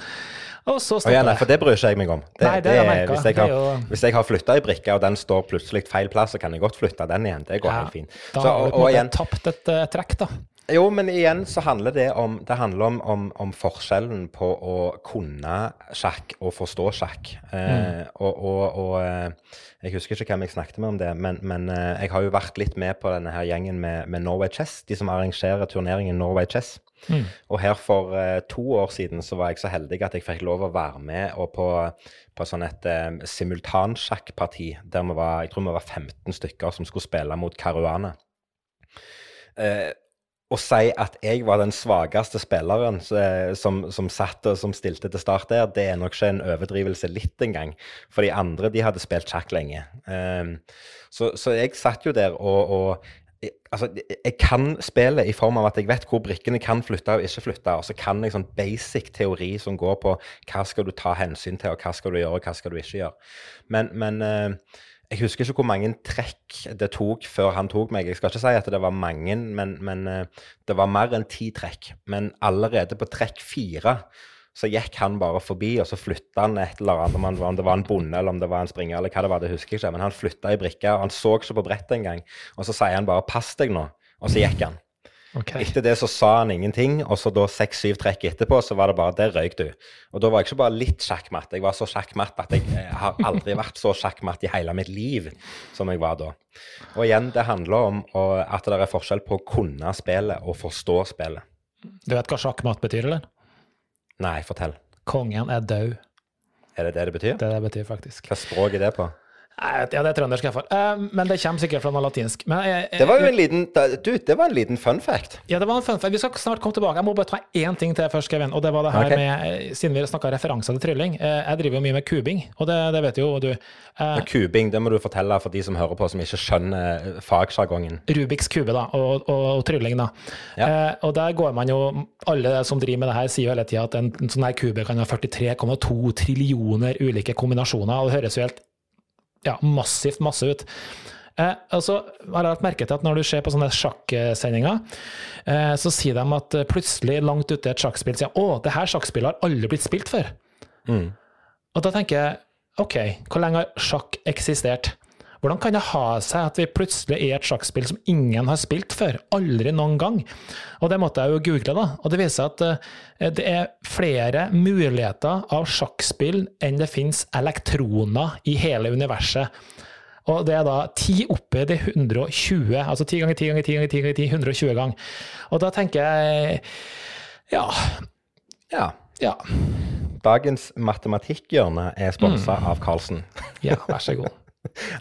Og så stopper oh, ja, nei, For det bryr ikke jeg meg om. Det, nei, det, det, hvis, jeg har, jo... hvis jeg har flytta ei brikke, og den står plutselig feil plass, så kan jeg godt flytte den igjen. Det går ja, helt fint. Da så, har du tapt et uh, trekk, da. Jo, men igjen så handler det om, det handler om, om, om forskjellen på å kunne sjakk og forstå sjakk. Eh, mm. og, og, og, eh, jeg husker ikke hvem jeg snakket med om det, men, men eh, jeg har jo vært litt med på denne her gjengen med, med Norway Chess, de som arrangerer turneringen Norway Chess. Mm. Og her for uh, to år siden så var jeg så heldig at jeg fikk lov å være med og på, på sånn et uh, simultansjakkparti der vi var, jeg tror vi var 15 stykker som skulle spille mot Caruana. Uh, å si at jeg var den svakeste spilleren som, som, satt og som stilte til start der, det er nok ikke en overdrivelse litt engang. For de andre de hadde spilt sjakk lenge. Um, så, så, jeg satt jo der og, og altså, jeg kan spillet i form av at jeg vet hvor brikkene kan flytte og ikke flytte. Og så kan jeg sånn basic teori som går på hva skal du ta hensyn til, og hva skal du gjøre, og hva skal du ikke gjøre. Men, men uh, jeg husker ikke hvor mange trekk det tok før han tok meg. Jeg skal ikke si at det var mange, men, men uh, det var mer enn ti trekk. Men allerede på trekk fire så gikk han bare forbi, og så flytta han et eller annet, om det var en bonde eller om det var en springer, eller hva det var, det husker jeg ikke. Men han flytta i brikka, og han så ikke på brettet engang. Og så sier han bare 'pass deg nå', og så gikk han. Okay. Etter det så sa han ingenting, og så da seks-syv trekk etterpå, så var det bare 'der røyk du'. Og da var jeg ikke bare litt sjakkmatt, jeg var så sjakkmatt at jeg, jeg har aldri vært så sjakkmatt i hele mitt liv som jeg var da. Og igjen, det handler om at det er forskjell på å kunne spillet og forstå spillet. Du vet hva sjakkmatt betyr, eller? Nei, fortell. Kongen er død. Er det det det betyr? Det det betyr, faktisk. Hva språk er det på? Ja, det er trøndersk iallfall. Uh, men det kommer sikkert fra noe latinsk. Men, uh, det var jo en liten du, det var en liten fun fact. Ja, det var en fun fact. Vi skal snart komme tilbake. Jeg må bare ta én ting til først, Kevin. Og det var det her okay. med eh, Siden vi snakka referanser til trylling. Uh, jeg driver jo mye med kubing, og det, det vet jo du. Uh, kubing, det må du fortelle for de som hører på, som ikke skjønner fagsjargongen. Rubiks kube, da, og, og, og trylling, da. Ja. og der går man jo Alle som driver med det her, sier jo hele tida at en, en sånn her kube kan ha 43,2 trillioner ulike kombinasjoner. og det høres jo helt ja, massivt masse ut. Eh, altså, jeg har lagt merke til at Når du ser på sånne sjakksendinger, eh, så sier de at plutselig langt ute i et sjakkspill sier å, det her sjakkspillet har aldri blitt spilt før. Mm. Og da tenker jeg OK, hvor lenge har sjakk eksistert? Hvordan kan det ha seg at vi plutselig er et sjakkspill som ingen har spilt før? Aldri noen gang. Og det måtte jeg jo google, da. Og det viser at eh, det er flere muligheter av sjakkspill enn det finnes elektroner i hele universet. Og det er da ti oppi de 120, altså ti ganger ti ganger ti ganger ti ganger ti, 120 ganger. Og da tenker jeg ja. Ja. ja. Dagens matematikkhjørne er sponsa mm. av Karlsen. ja, vær så god.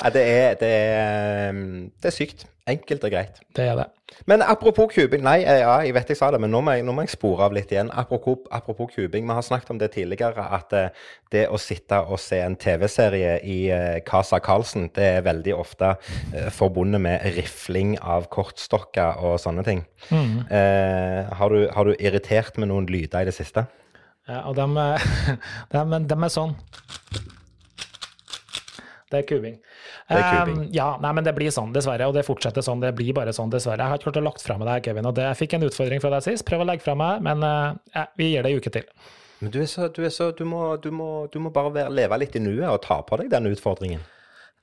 Ja, det, er, det, er, det er sykt. Enkelt og greit. Det er det. Men apropos kubing Nei, ja, jeg vet jeg sa det, men nå må jeg, nå må jeg spore av litt igjen. Apropos, apropos kubing. Vi har snakket om det tidligere, at uh, det å sitte og se en TV-serie i uh, Casa Carlsen, det er veldig ofte forbundet med rifling av kortstokker og sånne ting. Mm. Har du, har, du, irritert med noen lyder i det siste? Ja, og dem, [laughs] dem, dem er sånn. Det er kubing. Det er kubing. Um, ja, nei, men det blir sånn, dessverre. Og det fortsetter sånn. Det blir bare sånn, dessverre. Jeg har ikke klart å lagt fra meg det her, Kevin. Og det, jeg fikk en utfordring fra deg sist. Prøv å legge fra meg, men uh, vi gir det en uke til. Men du så, du, så, du, må, du, må, du må, bare være, leve litt i nuet og ta på deg den utfordringen.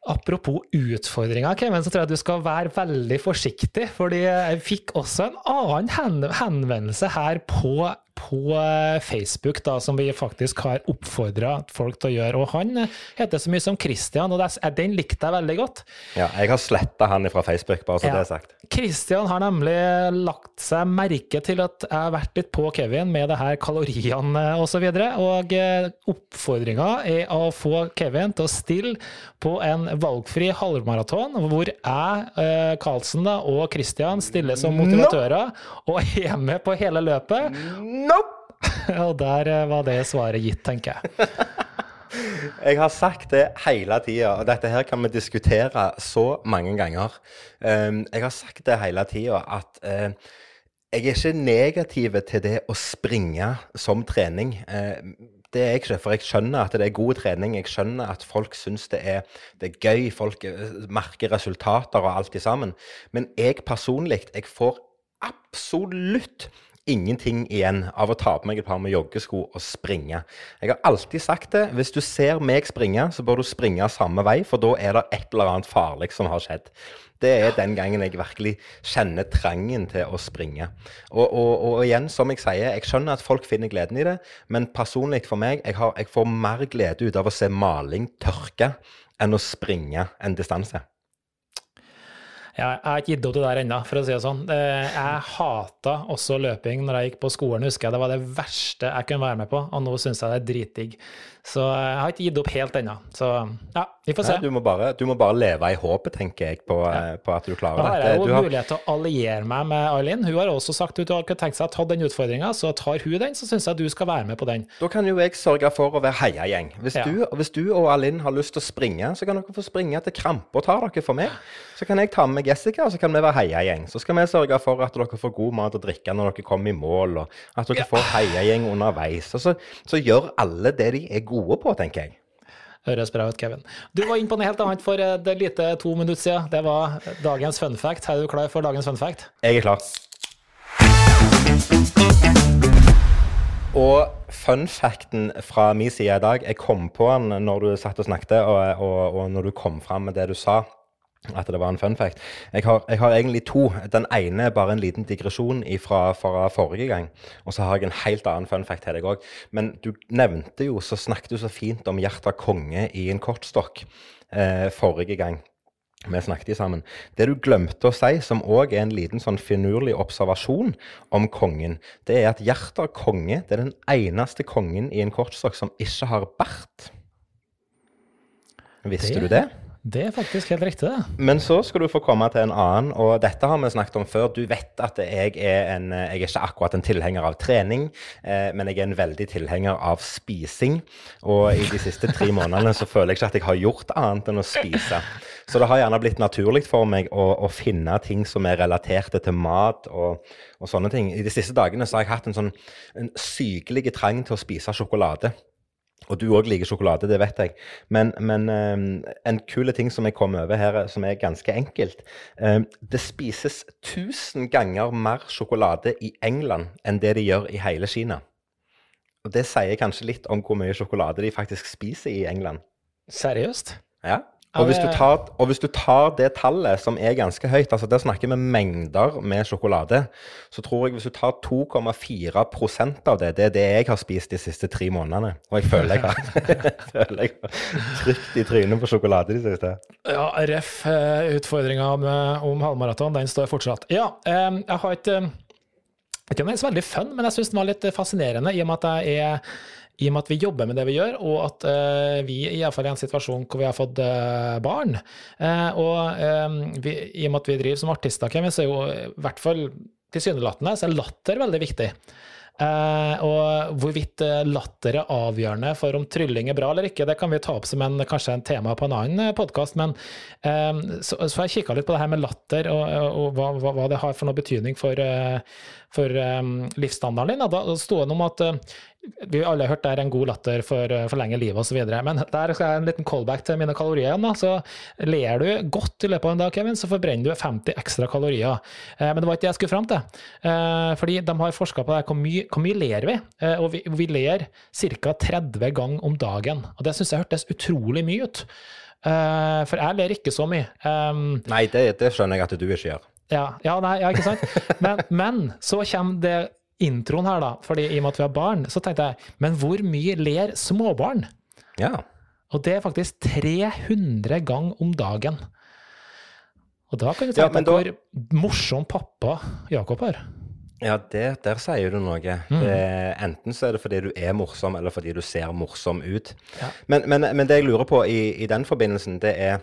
Apropos utfordringer, Kevin, så tror jeg du skal være veldig forsiktig. fordi jeg fikk også en annen henvendelse her på på eh, Facebook, da, som vi faktisk har oppfordra folk til å gjøre. Og han eh, heter så mye som Christian, og den likte jeg veldig godt. Ja, jeg har sletta han fra Facebook, bare så ja. det er sagt. Christian har nemlig lagt seg merke til at jeg har vært litt på Kevin med det her kaloriene osv. Og, så og eh, oppfordringa er å få Kevin til å stille på en valgfri halvmaraton, hvor jeg, Karlsen da, og Christian stiller som motivatører og er med på hele løpet. Nope! [laughs] Og der eh, var det svaret gitt, tenker jeg. [laughs] Jeg har sagt det hele tida, og dette her kan vi diskutere så mange ganger. Ehm, jeg har sagt det hele tida at eh, jeg er ikke negativ til det å springe som trening. Eh, det er jeg ikke, for jeg skjønner at det er god trening. Jeg skjønner at folk syns det, det, er gøy, folk eh, merker resultater og alt i sammen. Men jeg personlig, jeg får absolutt ingenting igjen av å ta på meg et par med joggesko og springe. Jeg har alltid sagt det. Hvis du ser meg springe, så bør du springe samme vei, for da er det et eller annet farlig som har skjedd. Det er den gangen jeg virkelig kjenner trangen til å springe. Og, og, og igjen, som jeg sier, jeg skjønner at folk finner gleden i det, men personlig for meg, jeg, har, jeg får mer glede ut av å se maling tørke enn å springe en distanse. Jeg har ikke gitt opp det der ennå, for å si det sånn. Jeg hata også løping når jeg gikk på skolen, husker jeg. Det var det verste jeg kunne være med på, og nå syns jeg det er dritdigg. Så jeg har ikke gitt opp helt ennå. Så ja, vi får se. Nei, du, må bare, du, må bare, leve i håpet, tenker jeg, på, ja. på at du klarer dette. Da har jeg jo har... mulighet til å alliere meg med Eileen. Hun har også sagt at hun har tenkt seg å ta den utfordringa, så tar hun den, så syns jeg at du skal være med på den. Da kan jo jeg sørge for å være heiagjeng. Hvis, ja. du, hvis du og Eileen har lyst til å springe, så kan dere få springe til kramper tar dere for meg. Så kan jeg ta med Jessica, og så kan vi være heiagjeng. Så skal vi sørge for at dere får god mat og drikke når dere kommer i mål, og at dere får heiagjeng underveis. Og så, så gjør alle det de er gode på, tenker jeg. Høres bra ut, Kevin. Du var inne på noe helt annet for et lite to minutter siden. Det var dagens fun fact. Er du klar for dagens fun fact? Jeg er klar. Og fun facten fra min side i dag Jeg kom på den når du satt og snakket, og, og, og når du kom fram med det du sa at det var en fun fact. Jeg har, jeg har, egentlig to. Den ene er bare en liten digresjon fra, fra forrige gang. Og så har jeg en helt annen fun fact til deg òg. Men du nevnte jo, så snakket du så fint om Hjerta konge i en kortstokk eh, forrige gang vi snakket sammen. Det du glemte å si, som òg er en liten sånn finurlig observasjon om kongen, det er at Hjerta konge det er den eneste kongen i en kortstokk som ikke har bart. Visste det... du det? Det er faktisk helt riktig, det. Men så skal du få komme til en annen, og dette har vi snakket om før. Du vet at jeg er, en, jeg er ikke akkurat en tilhenger av trening, eh, men jeg er en veldig tilhenger av spising. Og i de siste tre månedene så føler jeg ikke at jeg har gjort annet enn å spise. Så det har gjerne blitt naturlig for meg å, å finne ting som er relaterte til mat og, og, sånne ting. I de siste dagene så har jeg hatt en sånn en sykelig trang til å spise sjokolade. Og du òg liker sjokolade, det vet jeg. Men, men um, en kul ting som jeg kom over her, som er ganske enkelt um, Det spises 1000 ganger mer sjokolade i England enn det de gjør i hele Kina. Og det sier kanskje litt om hvor mye sjokolade de faktisk spiser i England. Seriøst? Ja. Og hvis, tar, og hvis, du tar, det tallet, som er ganske høyt, altså der snakker vi mengder med sjokolade, så tror jeg hvis du tar 2,4% av det, det er det jeg har spist de siste tre månedene. Og jeg føler jeg har, [laughs] trykt i trynet på sjokolade de siste. Ja, ref. Eh, Utfordringa om halvmaraton, den står fortsatt. Ja, jeg har ikke ikke om det er så veldig fun, men jeg syns den var litt fascinerende, i og med at jeg er i og med at vi jobber med det vi gjør, og at uh, vi iallfall er i en situasjon hvor vi har fått uh, barn. Uh, og vi, i og med at vi driver som artister, Kevin, så er jo i hvert fall tilsynelatende så er latter veldig viktig. Uh, og hvorvidt latter er avgjørende for om trylling er bra eller ikke, det kan vi ta opp som en, kanskje en tema på en annen podkast. Men uh, så, så har jeg kikka litt på det her med latter, og, og hva, hva, det har for noe betydning for, uh, for um, livsstandarden din. Da, sto det om at vi har alle hørt det er en god latter for å forlenge livet osv. Men der skal jeg en liten callback til mine kalorier igjen. Så ler du godt i løpet av en dag, Kevin, så forbrenner du 50 ekstra kalorier. Eh, men det var ikke det jeg skulle fram til. Eh, fordi de har forska på det, hvor mye, hvor mye ler vi? Eh, og vi, vi ler ca. 30 ganger om dagen. Og det syns jeg hørtes utrolig mye ut. For jeg ler ikke så mye. Nei, det, det skjønner jeg at du ikke gjør. Ja, ja, nei, ja ikke sant? Men, men så kommer det introen her, da, fordi i og med at vi har barn, så tenkte jeg men hvor mye ler småbarn? Ja. Og det er faktisk 300 ganger om dagen. Og da kan du tenke deg ja, hvor morsom pappa Jakob er. Ja, det, der sier du noe. Mm. Det, enten så er det fordi du er morsom, eller fordi du ser morsom ut. Ja. Men, men, men, det jeg lurer på i, i den forbindelsen, det er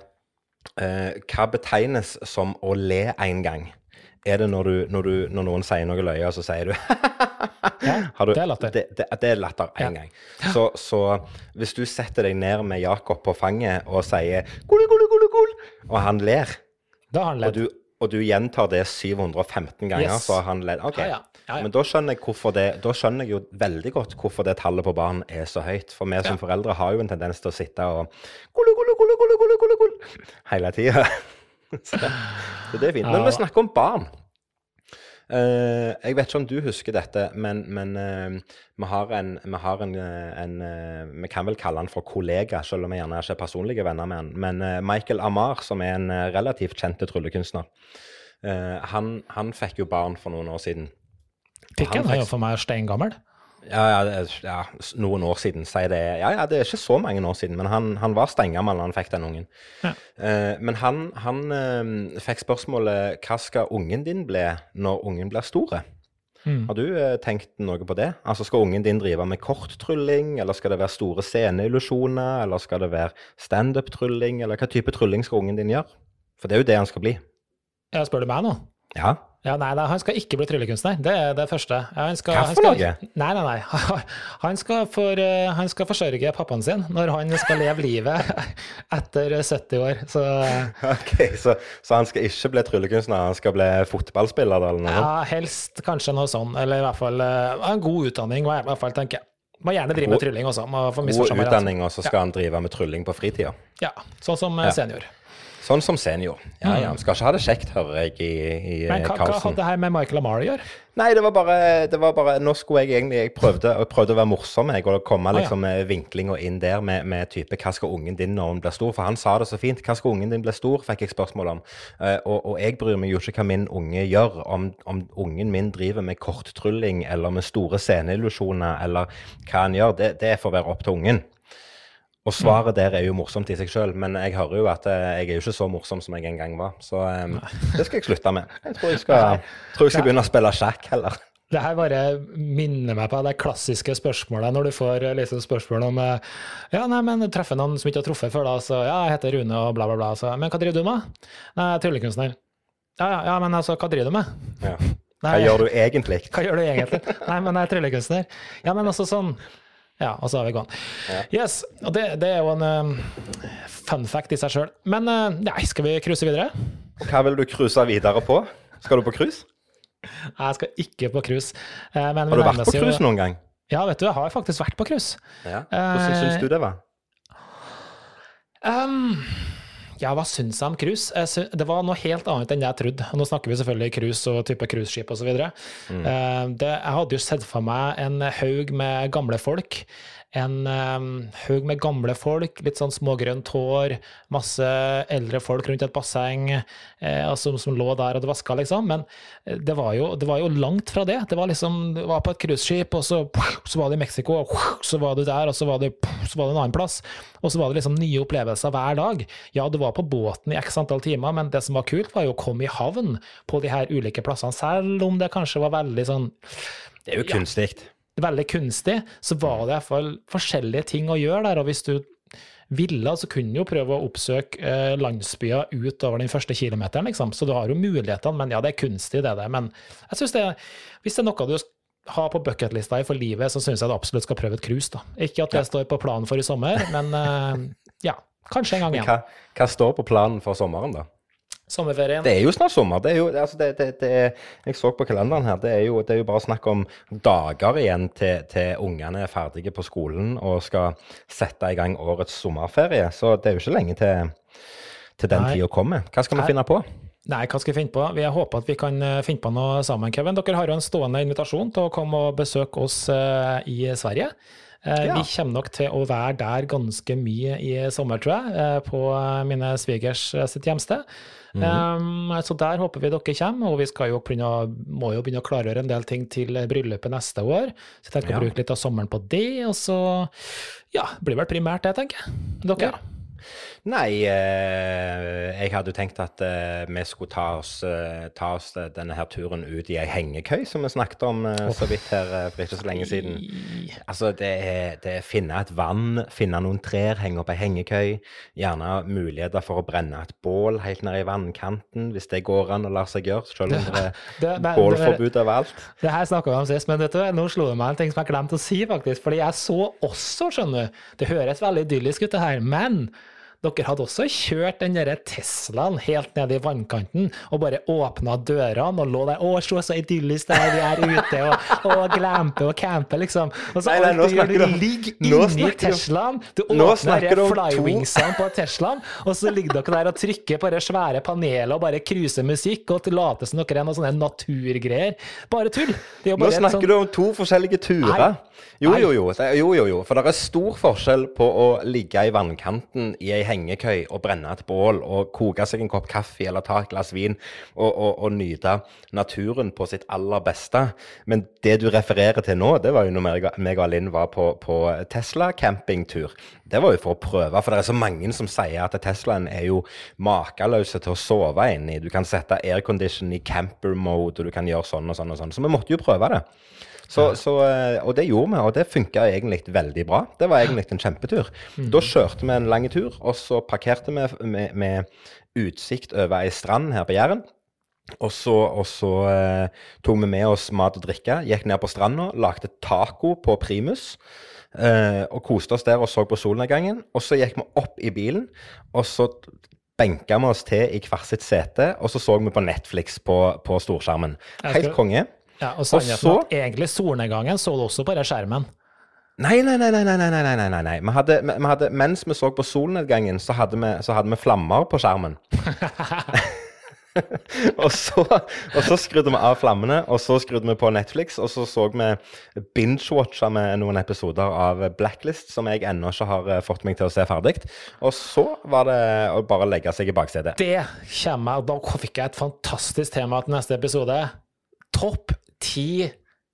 eh, hva betegnes som å le en gang? Er det når, du, når, du, når noen sier noe løye, og så sier du [laughs] ja, du, det er latter. Det, det, det er latter én ja. gang. Så, så, hvis du setter deg ned med Jakob på fanget og sier 'gol, gol, gol, gol', og han ler Da har han ledd. og du gjentar det 715 ganger, Yes. så har han ledd. OK. Ja. Men da skjønner, jeg det, da skjønner jeg jo veldig godt hvorfor det tallet på barn er så høyt. For vi som foreldre har jo en tendens til å sitte og gulle, gulle, gulle, gulle, gulle, gulle, gulle, hele tida. [laughs] så, så det er fint. Men vi snakker om barn. Uh, jeg vet ikke om du husker dette, men, men uh, vi har, en, vi, har en, eh, en uh, Vi kan vel kalle han for kollega, selv om vi gjerne ikke er personlige venner med han. Men Michael Amar, som er en relativt kjent tryllekunstner, han, han fikk jo barn for noen år siden. Fikk Han han er fikk- jo for meg steingammel. Ja, ja, ja, noen år siden, sier det. Ja, ja, det er ikke så mange år siden, men han, han var steingammel da han fikk den ungen. Ja. Eh, men han, han eh, fikk spørsmålet hva skal ungen din bli når ungen blir store? Mm. Har du eh, tenkt noe på det? Altså Skal ungen din drive med korttrylling, eller skal det være store sceneillusjoner, eller skal det være standup-trylling, eller hva type trylling skal ungen din gjøre? For det er jo det han skal bli. Ja, spør du meg nå? Ja. Ja, nei, nei, han skal ikke bli tryllekunstner. Det er det første. Han skal, Hva for noe? Nei, nei, nei. [laughs] Han skal, for, eh, han skal forsørge pappaen sin når han skal leve livet [laughs] etter 70 år. Så Ok, så, så han skal ikke bli tryllekunstner, han skal bli fotballspiller eller noe? ja, helst kanskje noe sånn, eller i hvert fall eh, ha en god utdanning, i hvert fall tenker jeg. Må gjerne drive med trylling også. God utdanning, og så skal han drive med trylling på fritida. Ja, sånn som eh, Ja. Sånn som senior. Ja, ja. Vi skal ikke ha det kjekt, hører jeg i, i Mm. Men hva, hva hadde det her med Michael Amari å gjøre? Nei, det var bare, det var bare Nå skulle jeg egentlig Jeg prøvde, jeg prøvde å være morsom jeg, og komme ja. liksom med vinklinga inn der med, med type Hva skal ungen din når hun blir stor? For han sa det så fint. Hva skal ungen din bli stor? fikk jeg spørsmål om. Uh, og, og jeg bryr meg jo ikke hva min unge gjør, om, om ungen min driver med korttrylling eller med store sceneillusjoner eller hva han gjør. Det, det får være opp til ungen. Og svaret der er jo morsomt i seg sjøl, men jeg hører jo at eh, jeg er jo ikke så morsom som jeg en gang var. Så um, [laughs] det skal jeg slutte med. Jeg tror jeg skal, tror jeg skal begynne å spille sjakk heller. Det her bare minner meg på det klassiske spørsmålet når du får eh, liksom spørsmål om Ja, nei, men treffer noen som ikke har truffet før, da, så ja, jeg heter Rune og bla, bla, bla. Så, men hva driver du med? Nei, jeg er tryllekunstner. Ja, ja, ja, men altså, hva driver du med? Ja. Nei, Hva gjør du egentlig? Hva gjør du egentlig? Nei, men jeg er tryllekunstner. Ja, men altså sånn Ja, og så er vi gone. Yes, og det, det er jo en eh, fun fact i seg sjøl. Men uh, nei, skal vi cruise videre? Og hva vil du cruise videre på? Skal du på cruise? Jeg skal ikke på cruise. Uh, men Har du vært på cruise noen gang? Ja, vet du, jeg har faktisk vært på cruise. Ja. Hvordan uh, syns du det var? Um, ja, hva syns jeg om cruise? Det var noe helt annet enn jeg trodde. Nå snakker vi selvfølgelig cruise og type cruiseskip osv. Mm. Jeg hadde jo sett for meg en haug med gamle folk. En haug med gamle folk, litt sånn smågrønt hår, masse eldre folk rundt et basseng eh, som, som lå der og det vaska, liksom. Men eh, det var, jo, det var jo langt fra det. Det var liksom, det var på et cruiseskip, og så, så var det i Mexico, og så var du der, og så var det, så var det en annen plass. Og så var det liksom nye opplevelser hver dag. Ja, du var på båten i x antall timer, men det som var kult, var jo å komme i havn på de her ulike plassene, selv om det kanskje var veldig sånn Det er jo kunstig. Veldig kunstig, så var det i hvert fall forskjellige ting å gjøre der. Og hvis du ville, så kunne du jo prøve å oppsøke eh, landsbyer utover den første kilometeren, liksom. Så du har jo mulighetene, men ja, det er kunstig, det er. Men jeg synes det, hvis det er noe du har på bucketlista for livet, så syns jeg du absolutt skal prøve et cruise, da. Ikke at det står på planen for i sommer, men eh, ja, kanskje en gang igjen. Hva, hva står på planen for sommeren, da? Sommerferien. Det er jo snart sommer. Det er jo, altså det, det, det er, jeg så på kalenderen her. Det er jo, det er jo bare snakk om dager igjen til, til ungene er ferdige på skolen og skal sette i gang årets sommerferie. Så det er jo ikke lenge til, til den tida kommer. Hva skal vi Nei. finne på? Nei, hva skal vi finne på? Vi håper at vi kan eh, finne på noe sammen, Kevin. Dere har jo en stående invitasjon til å komme og besøke oss eh, i Sverige. Eh, Ja. Vi kommer nok til å være der ganske mye i sommer, tror jeg, på mine svigers sitt hjemsted. Um, så der håper vi dere kommer, og vi skal jo begynne, må jo begynne å klargjøre en del ting til bryllupet neste år. Så jeg tenker Ja. å bruke litt av sommeren på det, og så ja, blir vel primært det, tenker jeg. Dere? Ja. Nei, eh, jeg hadde jo tenkt at eh, vi skulle ta oss, eh, ta oss denne her turen ut i ei hengekøy, som vi snakket om så vidt her for ikke så lenge siden. Altså, det er, det er finne et vann, finne noen trær, henge opp ei hengekøy. Gjerne muligheter for å brenne et bål helt nede i vannkanten, hvis det går an å la seg gjøre, selv om det [laughs] Det- er bålforbud bålforbud overalt. Det her snakka vi om sist, men vet du, nå slo det meg en ting som jeg glemte å si, faktisk. Fordi jeg så også, skjønner du Det høres veldig idyllisk ut, det her, men dere hadde også kjørt den derre Teslaen helt ned i vannkanten og bare åpna dørene og lå der 'Å, se så idyllisk det er, vi er ute', og, og glampe og campe, liksom. Og så Nei, nei, nå snakker du ligger inni Teslaen. Du åpner flywingsene på Teslaen, og så ligger dere der og trykker på det svære panelet og bare cruiser musikk og later som dere er noen sånne naturgreier. Bare tull. Nå bare et snakker sånn- du om to forskjellige turer. Jo, jo, jo. Jo, jo, jo. For det er stor forskjell på å ligge i vannkanten i ei hengekøy og brenne et bål og koke seg en kopp kaffe eller ta et glass vin og, og, og nyte naturen på sitt aller beste. Men det du refererer til nå, det var jo når meg- og Linn var på, på Tesla-campingtur. Det var jo for å prøve, for det er så mange som sier at Teslaen er jo makeløse til å sove inni. Du kan sette aircondition i camper mode, og du kan gjøre sånn og sånn og sånn. Så vi måtte jo prøve det. Så, så, eh, og det gjorde vi, og det funka egentlig veldig bra. Det var egentlig en kjempetur. Da kjørte vi en lang tur, og så parkerte vi med, med utsikt over ei strand her på Jæren. Og så, og så eh, tok vi med oss mat og drikke, gikk ned på stranda, lagde taco på primus. eh, og koste oss der og så på solnedgangen. Og så gikk vi opp i bilen, og så benka vi oss til i hvert sitt sete, og så så vi på Netflix på, på storskjermen. Helt konge. Ja, og sannheten at egentlig solnedgangen så du også på den skjermen. Nei, nei, nei. nei, nei, nei, nei, nei, nei. Vi hadde, vi hadde, mens vi så på solnedgangen, så hadde vi, så hadde vi flammer på skjermen. [laughs] og, så, og, så, skrudde vi av flammene, og så skrudde vi på Netflix, og så så vi binge-watcha med noen episoder av Blacklist som jeg ennå ikke har eh, fått meg til å se ferdig. Og så var det å bare legge seg i baksetet. Det kommer. Da fikk jeg et fantastisk tema til neste episode. Topp ti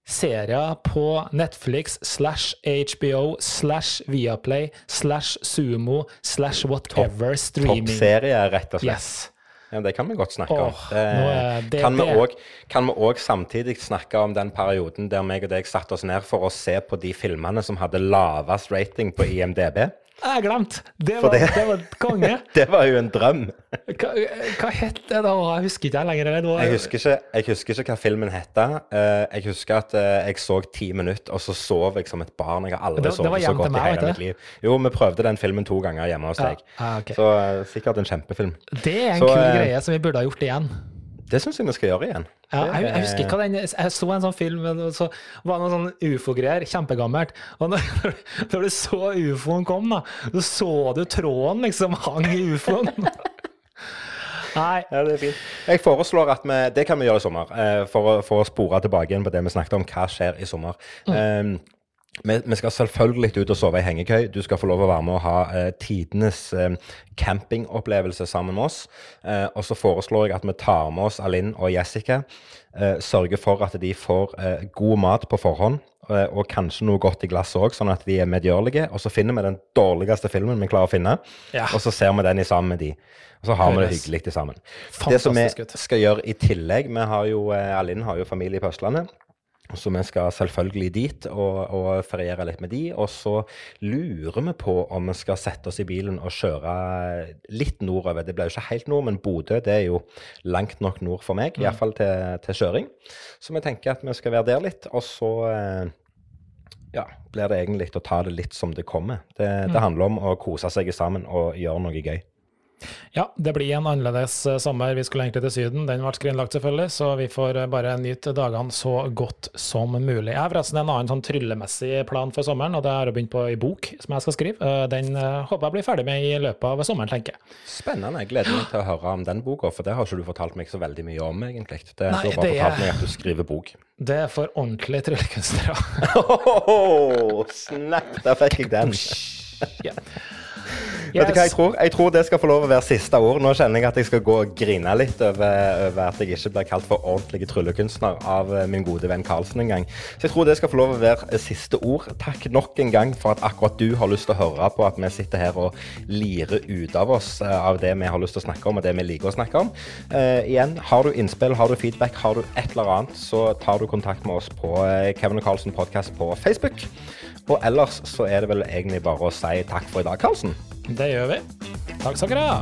serier på Netflix slash HBO slash Viaplay slash Sumo slash whatever streaming. Toppserie, rett og slett. Yes. Ja, Det kan vi godt snakke om. Åh, Det, er det- kan vi òg samtidig snakke om den perioden der meg og deg satte oss ned for å se på de filmene som hadde lavest rating på IMDb? Jeg har glemt! Det var, det- det var konge. [laughs] Det var jo en drøm. Hva, hva het det da? Jeg husker ikke lenger. nå- Jeg husker ikke, jeg husker ikke hva filmen het. Jeg husker at eh, jeg så ti minutter, og så sov jeg som et barn. Jeg har aldri var sovet så godt meg, i hele mitt liv. Jo, vi prøvde den filmen to ganger hjemme hos deg. ja, okay. Så eh, sikkert en kjempefilm. Det er en Så, kul eh, greie som vi burde ha gjort igjen. Det syns jeg vi skal gjøre igjen. Ja, jeg, jeg husker er- ikke den Jeg så en sånn film, og så var det noe sånn ufo-greier, kjempegammelt. Og når, [laughs] når du så ufoen kom, da, så så du tråden liksom hang i ufoen. [laughs] Nei, Ja, det er fint. Jeg foreslår at vi Det kan vi gjøre i sommer, eh, for, for å spore tilbake igjen på det vi snakket om. Hva skjer i sommer? Mm. vi, vi skal selvfølgelig ut og sove i hengekøy. Du skal få lov å være med og ha eh, tidenes eh, campingopplevelse sammen med oss. Eh, og så foreslår jeg at vi tar med oss Alinn og Jessica. Eh, sørger for at de får eh, god mat på forhånd. eh, Og kanskje noe godt i glasset òg, sånn at de er medgjørlige. Og så finner vi den dårligste filmen vi klarer å finne, Ja. og så ser vi den i sammen med de. Og så har vi det hyggelig sammen. sammen. Det som vi skal gjøre i tillegg Vi har jo, eh, Alinn har jo familie på Østlandet. Så vi skal selvfølgelig dit og, og feriere litt med de. Og så lurer vi på om vi skal sette oss i bilen og kjøre litt nordover. Det ble jo ikke helt nord, men Bodø det er jo langt nok nord for meg, Mm. iallfall til, til kjøring. Så vi tenker at vi skal være der litt. Og så eh, ja, blir det egentlig å ta det litt som det kommer. Det, Mm. det handler om å kose seg sammen og gjøre noe gøy. Ja, det blir en annerledes eh, sommer. Vi skulle egentlig til Syden, den ble skrinlagt selvfølgelig, så vi får eh, bare nyte dagene så godt som mulig. Jeg har forresten en annen sånn tryllemessig plan for sommeren, og det har jeg begynt på i bok som jeg skal skrive. Eh, Den håper jeg blir ferdig med i løpet av sommeren, tenker jeg. Spennende. Jeg gleder meg til å høre om den boka, for det har ikke du fortalt meg så veldig mye om, egentlig. Det, Nei, du har bare det er- fortalt meg at du skriver bok. Det er for ordentlige tryllekunstnere. [laughs] Oh, snap! Der fikk jeg den. Ja. Vet du hva jeg tror? Jeg tror det skal få lov å være siste ord. Nå kjenner jeg at jeg skal gå og grine litt over, over at jeg ikke blir kalt for ordentlig tryllekunstner av eh, min gode venn Karlsen en gang. Så jeg tror det skal få lov å være eh, siste ord. Takk nok en gang for at akkurat du har lyst til å høre på at vi sitter her og lirer ut av oss eh, av det vi har lyst til å snakke om, og det vi liker å snakke om. Uh, igjen, har du innspill, har du feedback, har du et eller annet, så tar du kontakt med oss på Kevin og Karlsen podcast på Facebook. Og ellers så er det vel egentlig bare å si takk for i dag, Karlsen. Det gjør vi. Takk skal dere ha.